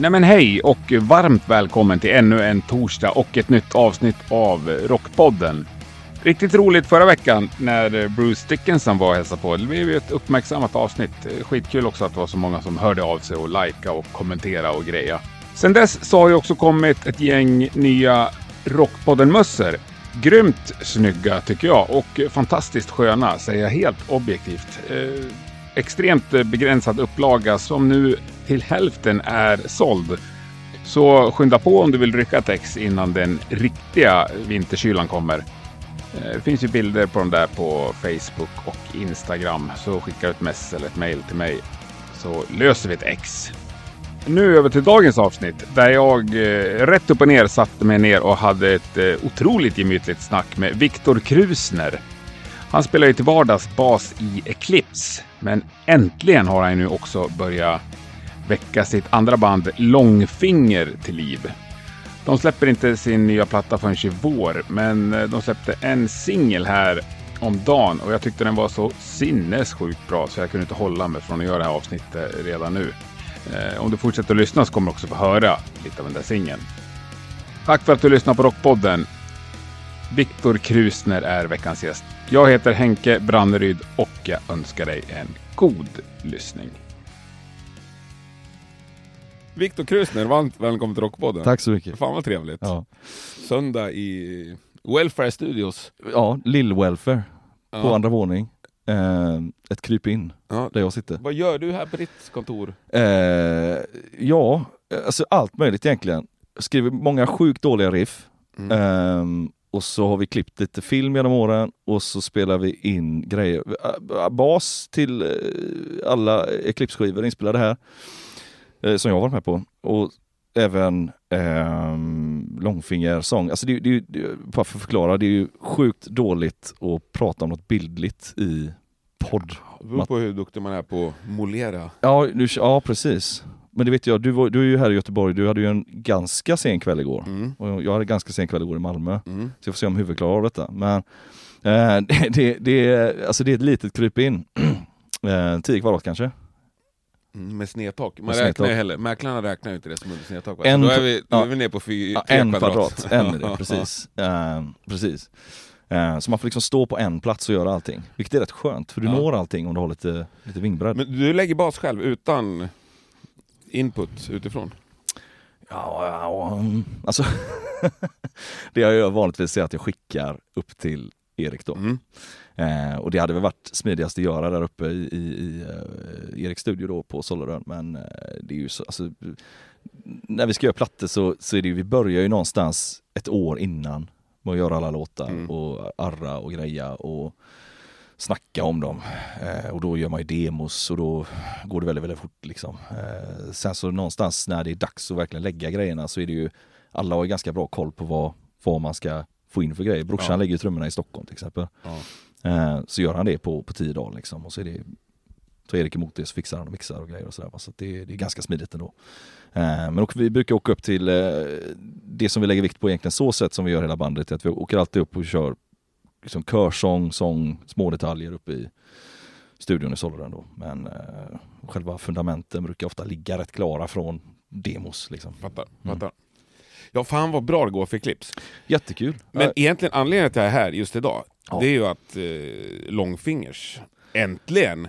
Nej men hej och varmt välkommen till ännu en torsdag och ett nytt avsnitt av Rockpodden. Riktigt roligt förra veckan när Bruce Dickinson var och hälsade på. Det blev ju ett uppmärksammat avsnitt. Skitkul också att det var så många som hörde av sig och likea och kommentera och greja. Sen dess så har ju också kommit ett gäng nya Rockpodden-mössor. Grymt snygga tycker jag och fantastiskt sköna säger jag helt objektivt. Eh, extremt begränsad upplaga som nu till hälften är såld. Så skynda på om du vill rycka ett ex innan den riktiga vinterkylan kommer. Eh, det finns ju bilder på de där på Facebook och Instagram. Så skicka ett mess eller ett mail till mig så löser vi ett ex. Nu över till dagens avsnitt där jag eh, rätt upp och ner satte mig ner och hade ett eh, otroligt gemytligt snack med Viktor Krusner. Han spelar ju till vardags bas i Eclipse, men äntligen har han nu också börjat väcka sitt andra band Långfinger till liv. De släpper inte sin nya platta förrän i vår, men eh, de släppte en singel här om dagen och jag tyckte den var så sinnessjukt bra så jag kunde inte hålla mig från att göra det här avsnittet redan nu. Eh, om du fortsätter att lyssna så kommer du också få höra lite av den där singeln. Tack för att du lyssnar på Rockpodden. Viktor Krusner är veckans gäst. Jag heter Henke Branneryd och jag önskar dig en god lyssning. Viktor Krusner, varmt välkommen till Rockpodden. Tack så mycket. Fan vad trevligt. Ja, Söndag i Welfare Studios. ja Lill Welfare Ja. på andra våning. Eh, ett kryp in Ja. där jag sitter. Vad gör du här på ditt kontor? Eh, ja, alltså allt möjligt egentligen. Skriver många sjukt dåliga riff. Mm. Ehm, och så har vi klippt lite film genom åren och så spelar vi in grejer. Ä- Bas till eh, alla Eclipse-skivor inspelade här. Eh, som jag varit med på. Och även ehm, långfingersång. Alltså det, det, det, bara för att förklara, det är ju sjukt dåligt att prata om något bildligt i podd. Det beror på hur duktig man är på att molera. Ja, nu, ja precis. Men det vet jag, du, var, du är ju här i Göteborg, du hade ju en ganska sen kväll igår. Mm. Och jag hade en ganska sen kväll igår i Malmö. Mm. Så jag får se om huvudet klarar av detta. Men eh, det, det, det, är- alltså det är ett litet kryp in. eh, 10 kvadrat kanske. Mm, med snedtak. Man Med räknar snedtak. heller, mäklarna räknar ju inte det som under snedtak. En då är vi, då ja. är vi nere på fy, Ja, en kvadrat. En är det, Ja. precis. Eh, precis. Eh, så man får liksom stå på en plats och göra allting. Vilket är rätt skönt, för du Ja. når allting om du har lite, lite vingbredd. Men du lägger bas själv utan input utifrån? Ja, ja, mm. alltså det jag gör vanligtvis är att jag skickar upp till Erik då. Mm. Eh, och det hade väl varit smidigast att göra där uppe i, i, i eh, Eriks studio då på Sollerön. Men eh, det är ju så, alltså, när vi ska göra plattor så, så är det ju, vi börjar ju någonstans ett år innan med att göra alla låtar Mm. och arra och greja och snacka om dem. Eh, och då gör man ju demos och då går det väldigt, väldigt fort liksom. Eh, sen så någonstans när det är dags att verkligen lägga grejerna så är det ju, alla har ju ganska bra koll på vad, vad man ska få in för grejer. Brorsan Ja. lägger ju trummorna i Stockholm till exempel. Ja. Eh, så gör han det på, på tio dagar liksom. Och så är det tar Erik emot det så fixar han och mixar och grejer och sådär. Så det, det är ganska smidigt ändå. Eh, men och vi brukar åka upp till eh, det som vi lägger vikt på egentligen så sätt som vi gör hela bandet. Att vi åker alltid upp och kör liksom körsång, sång, små detaljer uppe i studion i Sollerön då. Men eh, själva fundamenten brukar ofta ligga rätt klara från demos liksom. Fattar, Mm. Ja, fan vad bra det går för Eclipse. Jättekul. Men egentligen anledningen till att jag är här just idag, Ja. det är ju att eh, Långfingers, äntligen!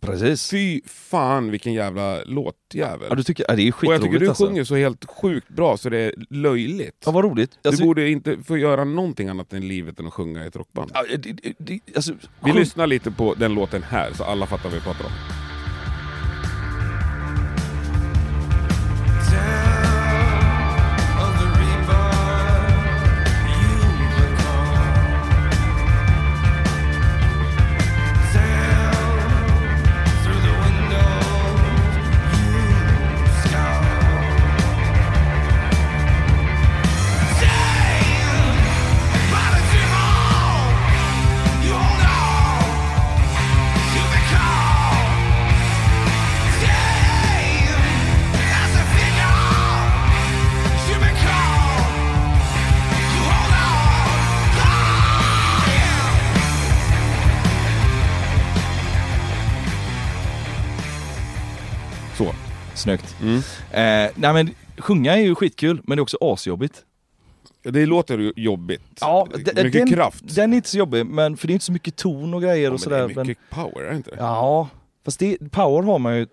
precis. Fy fan vilken jävla låtjävel! Ja, du tycker, ja, det är och jag tycker du alltså. sjunger så helt sjukt bra så det är löjligt. Ja, vad roligt. Alltså, du borde inte få göra någonting annat än livet än att sjunga i ett rockband. ja, det, det, alltså, Vi lyssnar lite på den låten här så alla fattar vad vi pratar om. Snyggt. Mm. Eh, nej men sjunga är ju skitkul, men det är också asjobbigt. Det låter ju jobbigt. Ja, mycket den, kraft. Den är inte så jobbig, men för det är inte så mycket ton och grejer Ja, och men sådär. det är mycket power, är det inte? Ja, fast det, power har man ju,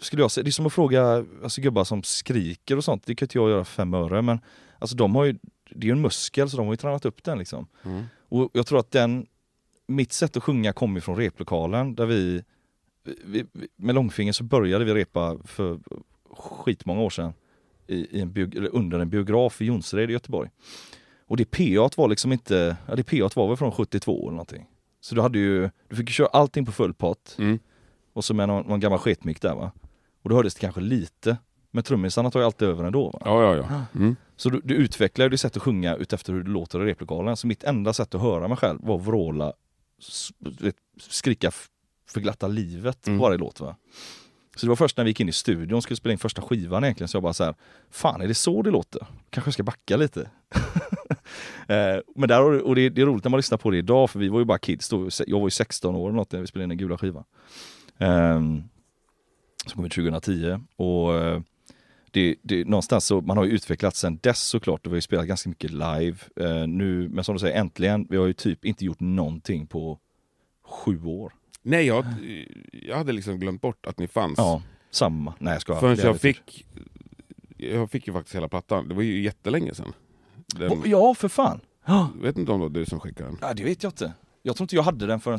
skulle jag säga. Det är som att fråga alltså, gubbar som skriker och sånt. Det kan inte jag göra för fem öre, men alltså de har ju, det är ju en muskel så de har ju tränat upp den liksom. Mm. Och jag tror att den, mitt sätt att sjunga kommer från replokalen där vi, vi, vi med Långfinger så började vi repa för skitmånga år sedan i, i en eller under en biograf i Jonsered i Göteborg. Och det PA var liksom inte, ja det PA var väl från 72 eller någonting. Så du hade ju, du fick ju köra allting på full pott Mm. och så med någon, någon gammal sketmick där va. Och då hördes det kanske lite, men trummisarna tar ju alltid över ändå va. Ja, ja, ja. Mm. Så du, du utvecklar ju ditt sätt att sjunga utefter hur det låter i replokalen. Så mitt enda sätt att höra mig själv var att vråla, skrika för glatta livet Mm. på varje låt va. Så det var först när vi gick in i studion och skulle spela in första skivan egentligen så jag bara så här, fan är det så det låter? Kanske jag ska backa lite. eh, men där, och det, det är roligt när man lyssnar på det idag för vi var ju bara kids då. Jag var ju 16 år eller något när vi spelade in den gula skivan. Um, som kom ut 2010 och eh, det, det, någonstans så, man har ju utvecklats sen dess såklart. Vi har ju spelat ganska mycket live eh, nu, men som du säger, äntligen, vi har ju typ inte gjort någonting på sju år. Nej, jag, jag hade liksom glömt bort att ni fanns. Ja, samma. Nej jag ska Förrän jag fick... Jag fick ju faktiskt hela plattan. Det var ju jättelänge sedan. Den, Ja, för fan. Ja, vet inte om det var du som skickade den. Ja, det vet jag inte. Jag tror inte jag hade den förrän...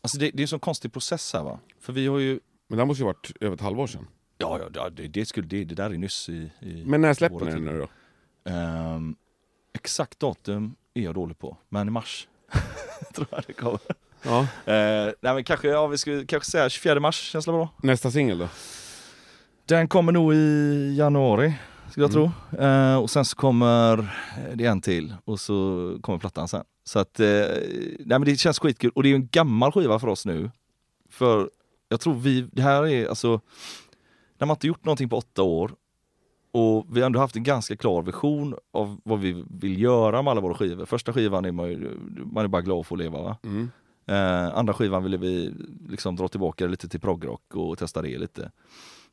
Alltså det, det är en sån konstig process här va. För vi har ju... Men det måste ju varit över ett halvår sedan. Ja, ja det, det, skulle, det, det där är nyss i... i Men när släpper ni den nu då? Ehm, exakt datum är jag dålig på, men i mars tror jag det kommer. Ja. Eh, nej men kanske, ja vi skulle kanske säga 24 mars, känns det bra? Nästa singel då? Den kommer nog i januari, skulle jag Mm. tro. Eh, och sen så kommer det en till och så kommer plattan sen. Så att, eh, nej men det känns skitkul. Och det är ju en gammal skiva för oss nu. För jag tror vi, det här är alltså, när man inte gjort någonting på åtta år och vi har ändå haft en ganska klar vision av vad vi vill göra med alla våra skivor. Första skivan är man ju, man är bara glad att få leva va. Mm. Eh, andra skivan ville vi liksom dra tillbaka lite till progrock och testa det lite.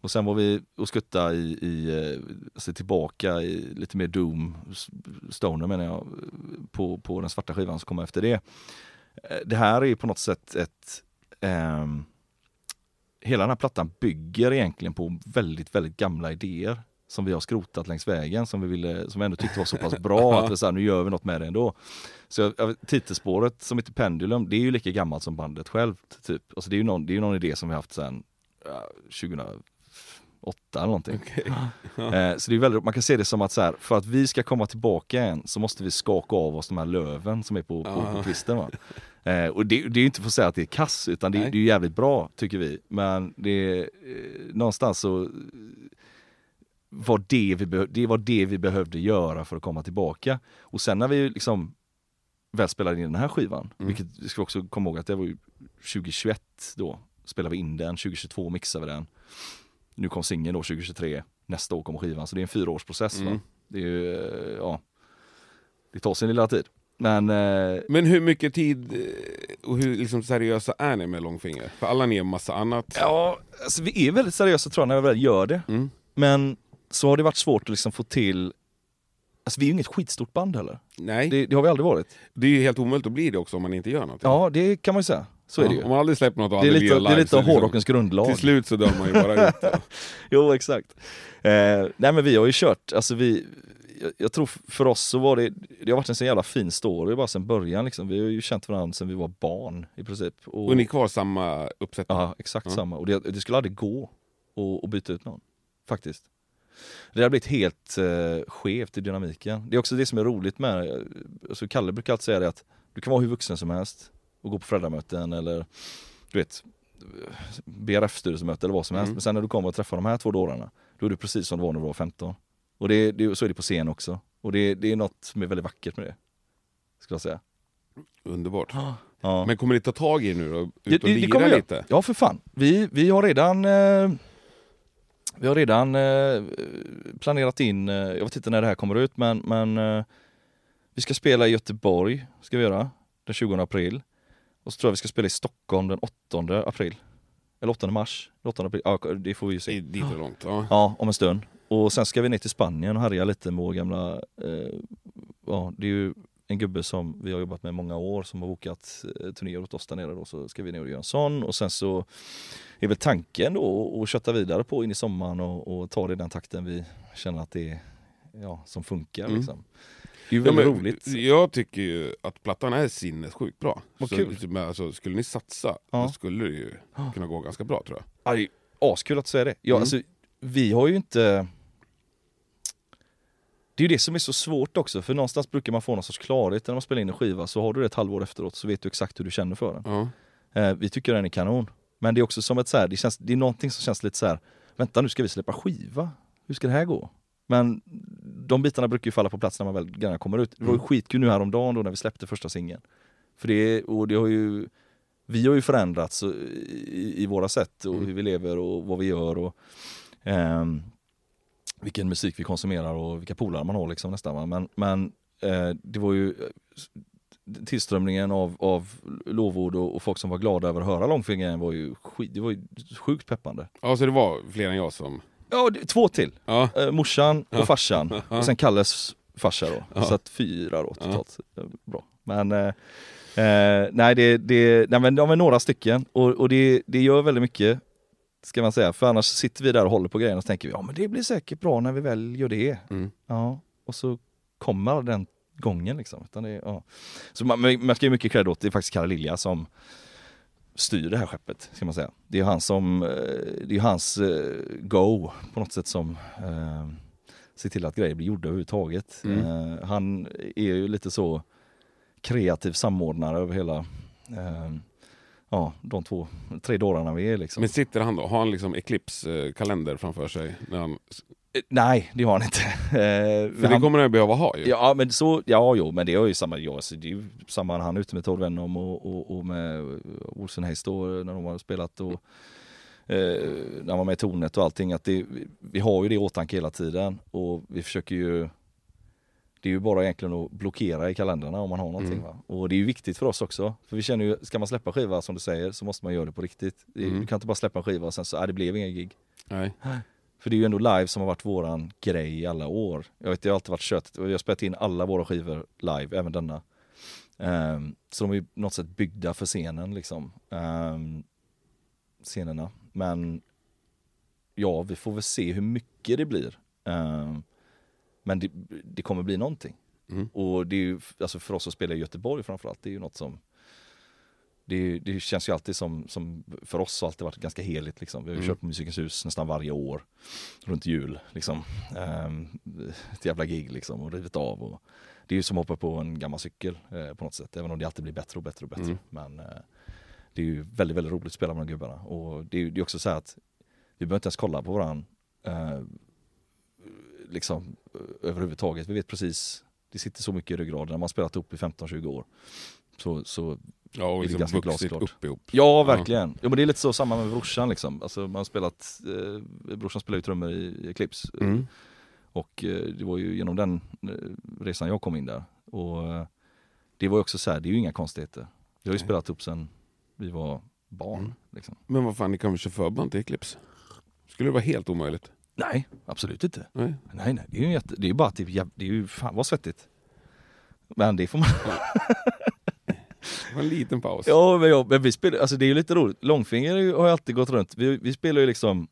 Och sen var vi och skutta i, i eh, alltså tillbaka i lite mer doom, stoner menar jag, på, på den svarta skivan som kom efter det. Eh, det här är på något sätt ett eh, Hela den här plattan bygger egentligen på väldigt, väldigt gamla idéer som vi har skrotat längs vägen som vi, ville, som vi ändå tyckte var så pass bra att vi sa, nu gör vi något med det ändå. Så jag- titelspåret som heter Pendulum, det är ju lika gammalt som bandet självt. Typ. Alltså det är ju någon, det är någon idé som vi haft sedan ja, 2008 eller någonting. Eh, så det är väldigt, man kan se det som att så här, för att vi ska komma tillbaka igen så måste vi skaka av oss de här löven som är på, på, på kvisten. Va? Eh, och det, det är ju inte för att säga att det är kass utan det, det är ju jävligt bra tycker vi. Men det är eh, någonstans så var det, vi det var det vi behövde göra för att komma tillbaka. Och sen när vi liksom väl spelade in den här skivan, Mm. vilket vi ska också komma ihåg att det var ju 2021 då, spelade vi in den, 2022 mixade vi den. Nu kom singeln då 2023, nästa år kommer skivan, så det är en fyraårsprocess. Va? Mm. Det är ju, eh, ja, det tar sin lilla tid. Men eh, Men hur mycket tid eh, och hur liksom seriösa är ni med Långfinger? För alla ni gör massa annat. ja, alltså vi är väldigt seriösa tror jag när vi väl gör det. Mm. Men så har det varit svårt att liksom få till alltså vi är ju inget skitstort band heller. Nej, det, Det, det har vi aldrig varit. är ju helt omöjligt att bli det också om man inte gör någonting. Ja, det kan man ju säga. Så är det ju. Om man aldrig släpper något och Det är aldrig lite, lirar det är live, lite av liksom- hårdrockens grundlag. Till slut så dör man ju bara ut. Jo, exakt. Eh, nej men vi har ju kört, alltså vi, jag, jag tror för oss så var det, det har varit en så jävla fin story bara sedan början liksom. Vi har ju känt varandra sedan vi var barn i princip. Och, Och ni kvar samma uppsättning? Ja, exakt Ja. samma. Och det, det skulle aldrig gå att byta ut någon, faktiskt. Det har blivit helt eh, skevt i dynamiken. Det är också det som är roligt med det. alltså Kalle brukar alltid säga det att du kan vara hur vuxen som helst och gå på föräldramöten eller du vet BRF-styrelsemöte eller vad som helst. Mm. Men sen när du kommer och träffar de här två dårarna, då är du precis som du var när du var 15. Och det, det, så är det på scen också. Och det, det är något som är väldigt vackert med det. Skulle jag säga. Underbart. Ja. Men kommer ni ta tag i nu då? Ut Det- och det- det lira lite? Ja för fan. Vi, vi har redan eh, Vi har redan eh, planerat in, eh, jag vet inte när det här kommer ut men, men eh, Vi ska spela i Göteborg, ska vi göra, den 20 april. Och så tror jag vi ska spela i Stockholm den 8 april. Eller 8 mars, 8 april, ja det får vi ju se. Dit och långt? Ja. Ja, om en stund. Och sen ska vi ner till Spanien och härja lite med vår gamla, eh, ja det är ju en gubbe som vi har jobbat med i många år som har bokat eh, turnéer åt oss där nere då, så ska vi ner och göra en sån och sen så är väl tanken då att kötta vidare på in i sommaren och, och ta det i den takten vi känner att det är, ja, som funkar Mm. liksom. Det är ju Ja, väldigt men roligt. Jag tycker ju att plattan är sinnessjukt bra. Vad så, kul. liksom, alltså, skulle ni satsa, Ja. då skulle det ju kunna gå ganska bra tror jag. Ja, det är askul att säga det. Ja, Mm. alltså, vi har ju inte... Det är ju det som är så svårt också, för någonstans brukar man få någon sorts klarhet när man spelar in en skiva, så har du det ett halvår efteråt så vet du exakt hur du känner för den. Ja. Eh, vi tycker den är kanon. Men det är också som ett så här, det, känns, det är någonting som känns lite så här. vänta nu ska vi släppa skiva? Hur ska det här gå? Men de bitarna brukar ju falla på plats när man väl kommer ut. Det var ju Mm. skitkul nu häromdagen då när vi släppte första singeln. För det, och det har ju, vi har ju förändrats i, i våra sätt och Mm. hur vi lever och vad vi gör och ehm, vilken musik vi konsumerar och vilka polare man har liksom nästan. Va? Men, men eh, det var ju tillströmningen av, av lovord och, och folk som var glada över att höra långfingern var ju, det var ju sjukt peppande. ja, så det var fler än jag som... Ja, det, två till. Ja, Eh, morsan och Ja. farsan Ja. och sen Kalles farsa då. Ja. Så att fyra då totalt. Eh, Bra. Men eh, eh, nej, det, det, nej men de är några stycken och, och det, det gör väldigt mycket ska man säga. För annars sitter vi där och håller på grejerna och tänker vi ja men det blir säkert bra när vi väl gör det. Mm. Ja, och så kommer den gången liksom. Utan det, ja. Så man, man ska ge mycket cred åt, det är faktiskt Kalle Lilja som styr det här skeppet, ska man säga. Det är han som, eh, det är hans eh, go på något sätt som eh, ser till att grejer blir gjorda överhuvudtaget. Mm. Eh, han är ju lite så kreativ samordnare över hela eh, Ja, de två, tre dårarna vi är liksom. men sitter han då? Har han liksom Eclipse-kalender framför sig? När han, Eh, Nej, det har han inte. Eh, för det kommer han behöva ha ju. Ja men så, ja jo men det är ju samma, ja, så det är ju samma han ute med Todd Venom och, och, och med Olsen Hayes då när de har spelat och eh, när man var med i tornet och allting att det, vi- vi har ju det i åtanke hela tiden och vi försöker ju det är ju bara egentligen att blockera i kalendrarna om man har någonting Mm. va. Och det är ju viktigt för oss också. För vi känner ju, ska man släppa skiva som du säger så måste man göra det på riktigt. Mm. Du kan inte bara släppa en skiva och sen så, äh, det blev ingen gig. Nej. För det är ju ändå live som har varit våran grej i alla år. Jag vet, det har alltid varit kött vi har spelat in alla våra skivor live, även denna. Ehm, så de är ju på något sätt byggda för scenen liksom. Ehm, scenerna. Men ja, vi får väl se hur mycket det blir. Ehm, men det, det kommer bli någonting. Mm. Och det är ju, alltså för oss att spela i Göteborg framförallt, det är ju något som det, det känns ju alltid som, som, för oss har alltid varit ganska heligt liksom. Vi har ju Mm. kört på Musikens hus nästan varje år. Runt jul liksom. Ehm, ett jävla gig liksom och rivit av. Och det är ju som att hoppa på en gammal cykel eh, på något sätt. Även om det alltid blir bättre och bättre och bättre. Mm. Men eh, det är ju väldigt, väldigt roligt att spela med de gubbarna. Och det är ju också så här att vi behöver inte ens kolla på varandra. Eh, liksom överhuvudtaget. Vi vet precis, det sitter så mycket i ryggraden. När man spelat ihop i 15-20 år. Så, så Ja, och Det är liksom ganska vuxit glasklart. upp ihop. Ja, verkligen. Jo, men det är lite så samma med brorsan liksom. Alltså, man har spelat, eh, brorsan spelar ju trummor i Eclipse. Mm. Och eh, det var ju genom den eh, resan jag kom in där. Och eh, det var ju också så här, det är ju inga konstigheter. Vi har ju Nej. spelat upp sen vi var barn. Mm. Liksom. Men vad fan, ni kan väl köra förband till Eclipse? Skulle det vara helt omöjligt? Nej, absolut inte. Nej. Nej, nej, det är ju, jätte, det är bara att det är, ju fan vad svettigt. Men det får man... En liten paus. Ja, men, ja, men vi spelar, alltså det är ju lite roligt. Långfinger har ju alltid gått runt. Vi, vi spelar ju liksom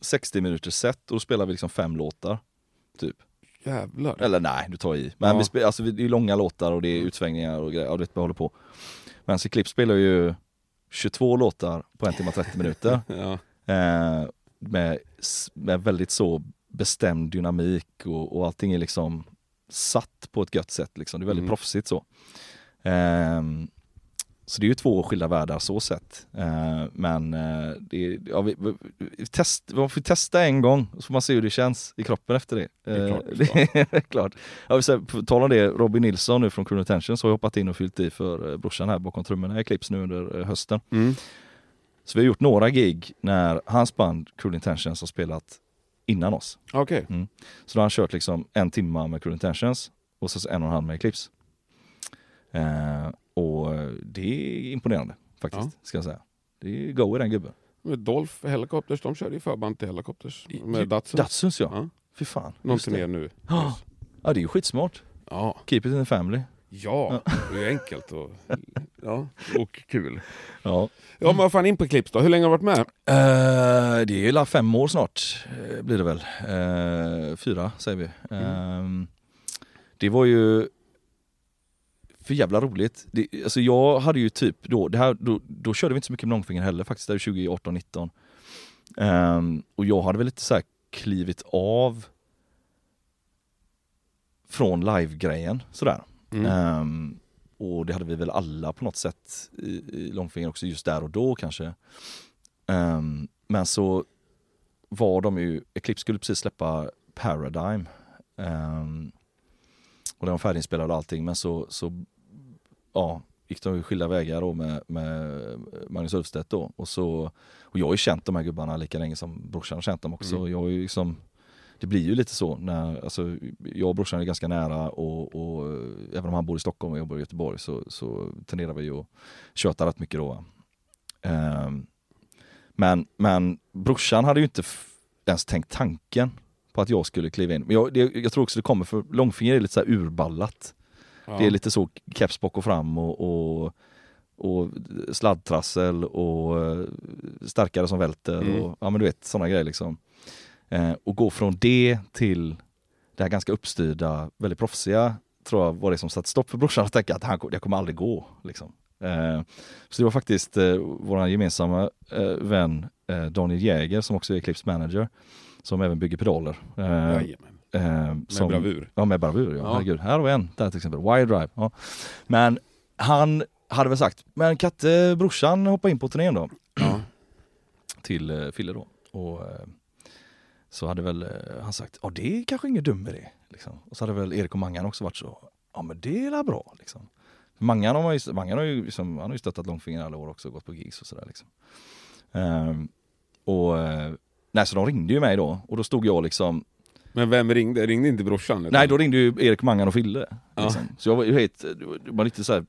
60 minuters set och då spelar vi liksom fem låtar. Typ. Jävlar. Eller nej, du tar i. Men Ja. vi spelar, alltså, det är långa låtar och det är utsvängningar och grejer. Ja, du vet, vi håller på. Men så Klipp spelar ju 22 låtar på en timme och 30 minuter. Ja. Eh, med, med väldigt så bestämd dynamik och, och allting är liksom satt på ett gött sätt. Liksom. Det är väldigt Mm. proffsigt så. Ehm, så det är ju två skilda världar så sett. Eh, men eh, det, ja, vi, vi, vi, test, vi får testa en gång så får man se hur det känns i kroppen efter det. Det är Eh, klart ska. det är klart. Vill säga, på tal om det, Robin Nilsson nu från Crew Attention så har hoppat in och fyllt i för eh, brorsan här bakom trummorna i Clips nu under hösten. Mm. Så vi har gjort några gig när hans band Cruel Intentions har spelat innan oss. Okej. Så då har han kört liksom en timma med Cruel Intentions och så en och en halv med Eclipse. Eh, och det är imponerande faktiskt, Ja. ska jag säga. Det är go i den gubben. Men Dolph Helicopters, de körde ju förband till Helicopters. Med Datsun. Datsuns ja. Ja. Fy fan. Någon turné nu. Ja. ja, det är ju skitsmart. Ja. Keep it in the family. Ja, det är enkelt och, ja, och kul. Ja. Ja men vad fan in på Clips då, hur länge har du varit med? Eh, det är ju la fem år snart, eh, blir det väl. Eh, fyra säger vi. Eh, det var ju för jävla roligt. Det, alltså jag hade ju typ då, det här, då, då körde vi inte så mycket med långfinger heller faktiskt, det är 2018-19. Ehm, och jag hade väl lite så här klivit av från live-grejen sådär. Mm. Ehm, och det hade vi väl alla på något sätt i, i långfinger också just där och då kanske. Ehm, men så var de ju, Eclipse skulle precis släppa Paradigm. Ehm, och den var färdiginspelad och allting men så, så ja, gick de skilda vägar då med, med Magnus Ulfstedt då. Och, så, och jag har ju känt de här gubbarna lika länge som brorsan har känt dem också. Mm. Jag har ju liksom, det blir ju lite så när, alltså, jag och brorsan är ganska nära och, och eh, även om han bor i Stockholm och jag bor i Göteborg så, så tenderar vi ju att köta rätt mycket då. Ehm, men, men brorsan hade ju inte ens tänkt tanken på att jag skulle kliva in. Men jag, det, jag tror också det kommer för långfinger är lite så här urballat. Ja. Det är lite så keps bak och fram och, och, och sladdtrassel och eh, starkare som välter Mm. och ja men du vet sådana grejer liksom. Eh, och gå från det till det här ganska uppstyrda, väldigt proffsiga tror jag var det som satte stopp för brorsan att tänka att han, det kommer aldrig gå. Liksom. Eh, så det var faktiskt eh, vår gemensamma eh, vän eh, Daniel Jäger som också är Clips manager som även bygger pedaler. Eh, eh, Med som, bravur. Ja, med bravur. Ja. Ja. Herregud. Här vi en där till exempel. Wire Drive. Ja. Men han hade väl sagt, men Katte, brorsan hoppa in på turnén då. Ja. Till Fille då. Och så hade väl eh, han sagt, ja det är kanske ingen dum idé. Liksom. Och så hade väl Erik och Mangan också varit så, ja men det är väl bra. Liksom. Mangan har, ju, Mangan har ju, liksom, han har ju stöttat Långfinger alla år också, gått på gigs och sådär. Liksom. Ehm, och eh, nej, så de ringde ju mig då och då stod jag liksom Men vem ringde? Ringde inte brorsan? utan- Nej, då ringde ju Erik Mangan och Fille. Ja. Liksom. Så jag var ju helt, det var lite så här,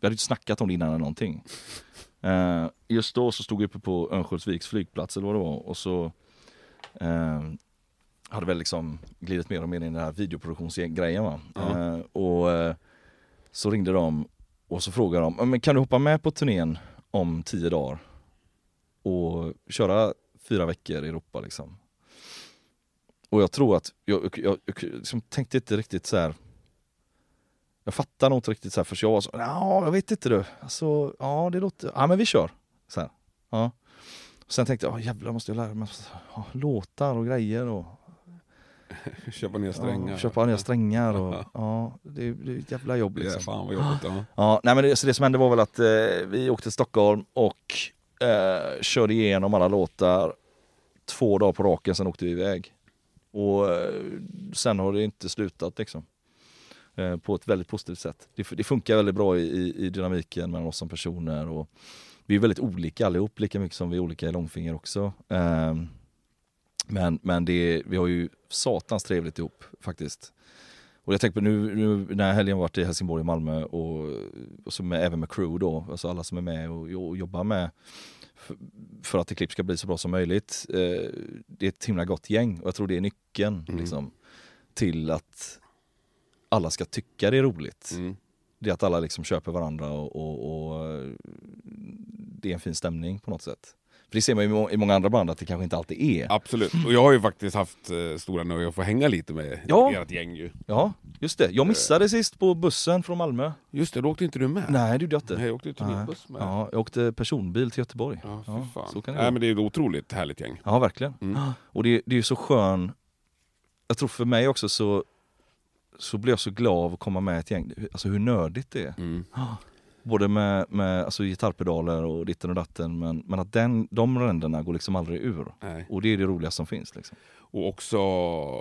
vi hade inte snackat om det innan eller någonting. Eh, just då så stod jag uppe på Örnsköldsviks flygplats eller vad det var och så eh, hade väl liksom glidit mer och mer in i den här videoproduktionsgrejen va. Ja. Eh, och eh, så ringde de och så frågade de, "Ja, men kan du hoppa med på turnén om tio dagar? Och köra fyra veckor i Europa liksom. Och jag tror att, jag, jag, jag, jag liksom tänkte inte riktigt så här. Jag fattar nog inte riktigt så här för jag var så, ja jag vet inte du. Alltså, ja det låter, ja men vi kör. Så här. Ja. Sen tänkte jag, jävlar måste jag lära mig ja, låtar och grejer och Köpa nya strängar. Ja, köpa nya strängar och ja, det, är- det ett jävla jobb Det är liksom. fan vad jobbigt. Ja. Ja, nej men det, så det som hände var väl att eh, vi åkte till Stockholm och eh, körde igenom alla låtar två dagar på raken, sen åkte vi iväg. Och eh, sen har det inte slutat liksom. Eh, på ett väldigt positivt sätt. Det, det funkar väldigt bra i, i, i dynamiken mellan oss som personer och vi är väldigt olika allihop, lika mycket som vi är olika i långfinger också. Ehm, men men det, vi har ju satans trevligt ihop faktiskt. Och jag tänker på nu, nu den här helgen varit i Helsingborg och Malmö och, och så med, även med crew då, alltså alla som är med och, och jobbar med för, för att Eclipse ska bli så bra som möjligt. Eh, det är ett himla gott gäng och jag tror det är nyckeln Mm. liksom, till att alla ska tycka det är roligt. Mm. Det att alla liksom köper varandra och, och, och eh, det är en fin stämning på något sätt. För det ser man ju i må- i många andra band att det kanske inte alltid är. Absolut. Och jag har ju faktiskt haft eh, stora nöje att få hänga lite med Ja. ert gäng ju. Ja, just det. Jag missade sist på bussen från Malmö. Just det, då åkte inte du med. Nej, det gjorde jag inte. Nej, jag åkte ju Nej. turnébuss med. Ja, jag åkte personbil till Göteborg. Ja, Ja, så kan det Nej, gå. men det är ett otroligt härligt gäng. Ja, verkligen. Mm. Och det, det är ju så skön, jag tror för mig också så, så blir jag så glad av att komma med ett gäng, alltså hur nördigt det är. Mm. Både med, med alltså gitarrpedaler och ditten och datten men, men att den, de ränderna går liksom aldrig ur. Nej. Och det är det roligaste som finns. Liksom. Och också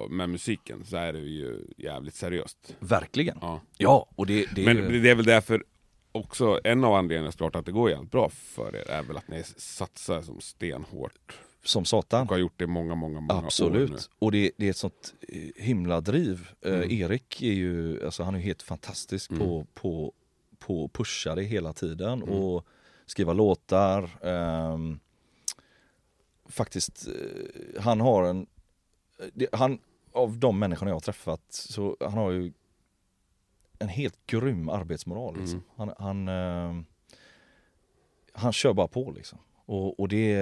med musiken så är det ju jävligt seriöst. Verkligen. Ja. Ja, och det, det Men det är väl därför också, en av anledningarna såklart att det går jävligt bra för er är väl att ni satsar som stenhårt. Som satan. Och har gjort det många, många, många år nu. Absolut. Och det, det är ett sånt eh, himla driv. Eh, Mm. Erik är ju, alltså han är helt fantastisk Mm. på, på, på att pusha det hela tiden Mm. och skriva låtar. ehm, faktiskt, eh, han har en, det, han, av de människorna jag har träffat, så han har ju en helt grym arbetsmoral. Liksom. Mm. Han, han, ehm, han kör bara på liksom. Och, och det,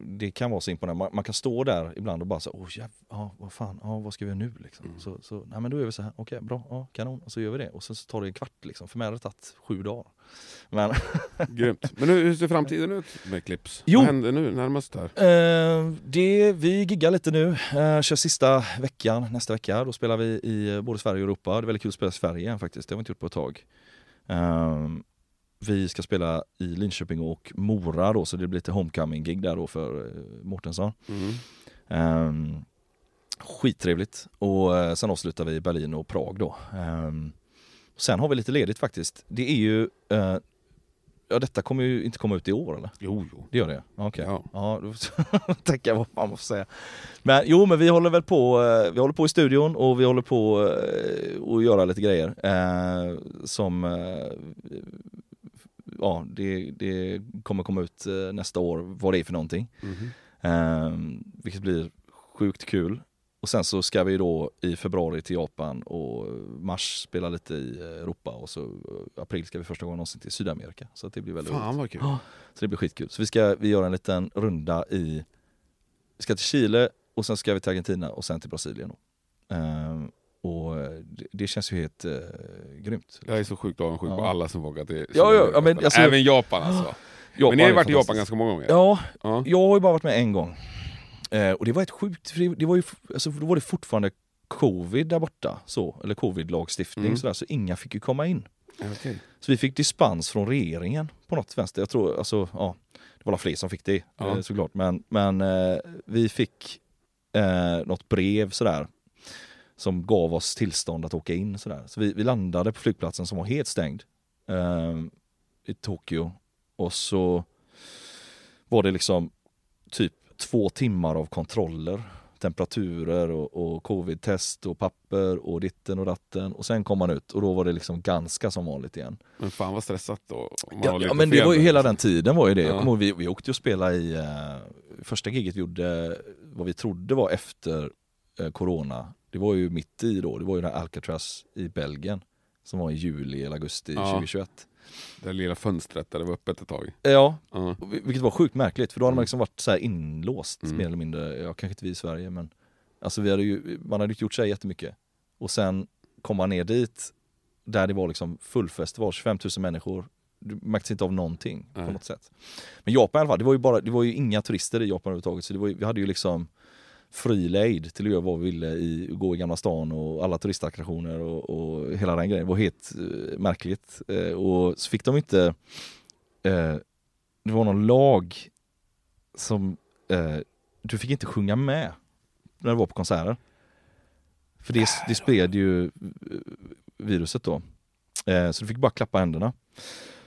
det kan vara så imponerande. Man, man kan stå där ibland och bara så åh jäv, ja, vad fan, ja, vad ska vi göra nu liksom? Mm. Så, så, nej men då gör vi så här, okej bra, ja, kanon, och så gör vi det. Och så, så tar det en kvart liksom, för mig har det tagit sju dagar. Men Grymt. Men hur, hur ser framtiden ut med Clips? Jo. Vad händer nu närmast här? Eh, det, vi giggar lite nu, uh, kör sista veckan nästa vecka. Då spelar vi i eh, både Sverige och Europa. Det är väldigt kul att spela i Sverige igen faktiskt, det har vi inte gjort på ett tag. Eh, vi ska spela i Linköping och Mora då, så det blir lite homecoming-gig där då för uh, Mårtensson. Mm. Um, skittrevligt. Och eh, sen avslutar vi i Berlin och Prag då. Ehm, sen har vi lite ledigt faktiskt. Det är ju, eh, ja detta kommer ju inte komma ut i år eller? Jo, jo. Det gör det? Okej. Ja. Ja, då tänker jag vad man måste säga. Men jo, men vi håller väl på, eh, vi håller på i studion och vi håller på eh, att göra lite grejer. Eh, som, eh, ja, det, det kommer komma ut eh, nästa år vad det är för någonting. Mhm. Eh, vilket blir sjukt kul. Och sen så ska vi då i februari till Japan och mars spela lite i Europa och så eh, april ska vi första gången någonsin till Sydamerika. Så det blir väldigt. Fan vad kul. Ja. Så det blir skitkul. Så vi ska vi gör en liten runda i, vi ska till Chile och sen ska vi till Argentina och sen till Brasilien. Då. Ehm, och det, det känns ju helt uh, grymt. Jag är så sjukt avundsjuk på Ja. alla som vågar till Ja, ja, ja, men alltså- Även Japan alltså. men ni har ju varit i Japan ganska många gånger. Ja, Ja. jag har ju bara varit med en gång. Eh, och det var ett sjukt, för det, det var ju, alltså, då var det fortfarande covid där borta, så, eller covid-lagstiftning Mm. sådär, så inga fick ju komma in. Okej. Så vi fick dispens från regeringen på något vänster. Jag tror, alltså, ja, det var fler som fick det Ja. eh, såklart. Men, men eh, vi fick eh, något brev sådär som gav oss tillstånd att åka in sådär. Så vi, vi landade på flygplatsen som var helt stängd eh, i Tokyo. Och så var det liksom typ två timmar av kontroller. Temperaturer och, och covid-test och papper och ditten och datten. Och sen kom man ut och då var det liksom ganska som vanligt igen. Men fan vad stressat då. Ja, ja men det var ju hela den tiden var ju det. Ja. Jag kommer ihåg, vi, vi åkte och spelade i, eh, första giget vi gjorde, vad vi trodde var efter eh, corona. Det var ju mitt i då, det var ju den här Alcatraz i Belgien. Som var i juli eller augusti Ja. 2021. Det lilla fönstret där det var öppet ett tag. Ja, vil- vilket var sjukt märkligt för då hade Mm. man liksom varit så här inlåst Mm. mer eller mindre. Ja, kanske inte vi i Sverige men alltså vi hade ju, man hade inte gjort här jättemycket. Och sen kom man ner dit där det var liksom fullfestival, 25 000 människor. Du märktes inte av någonting Nej. på något sätt. Men Japan i alla fall, det var ju, bara, det var ju inga turister i Japan överhuvudtaget. Så det var ju, vi hade ju liksom fri lejd till att göra vad vi ville, i, gå i Gamla stan och alla turistattraktioner och, och hela den grejen. Det var helt eh, märkligt. Eh, och så fick de inte, eh, det var någon lag som, eh, du fick inte sjunga med när du var på konserter. För det, det spred ju eh, viruset då. Eh, så du fick bara klappa händerna.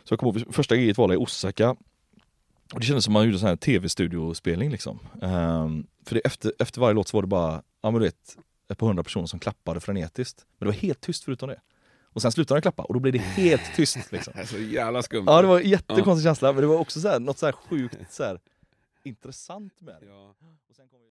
Så jag kommer ihåg, första giget var i Osaka. Och det kändes som man gjorde här tv-studiospelning liksom. Ehm, för det, efter, efter varje låt så var det bara, ja men du vet, ett par hundra personer som klappade frenetiskt. Men det var helt tyst förutom det. Och sen slutar de klappa och då blir det helt tyst. Liksom. Så jävla skumt. Ja, det var en jättekonstig känsla, men det var också så här, något så här sjukt så här, intressant med det. Ja.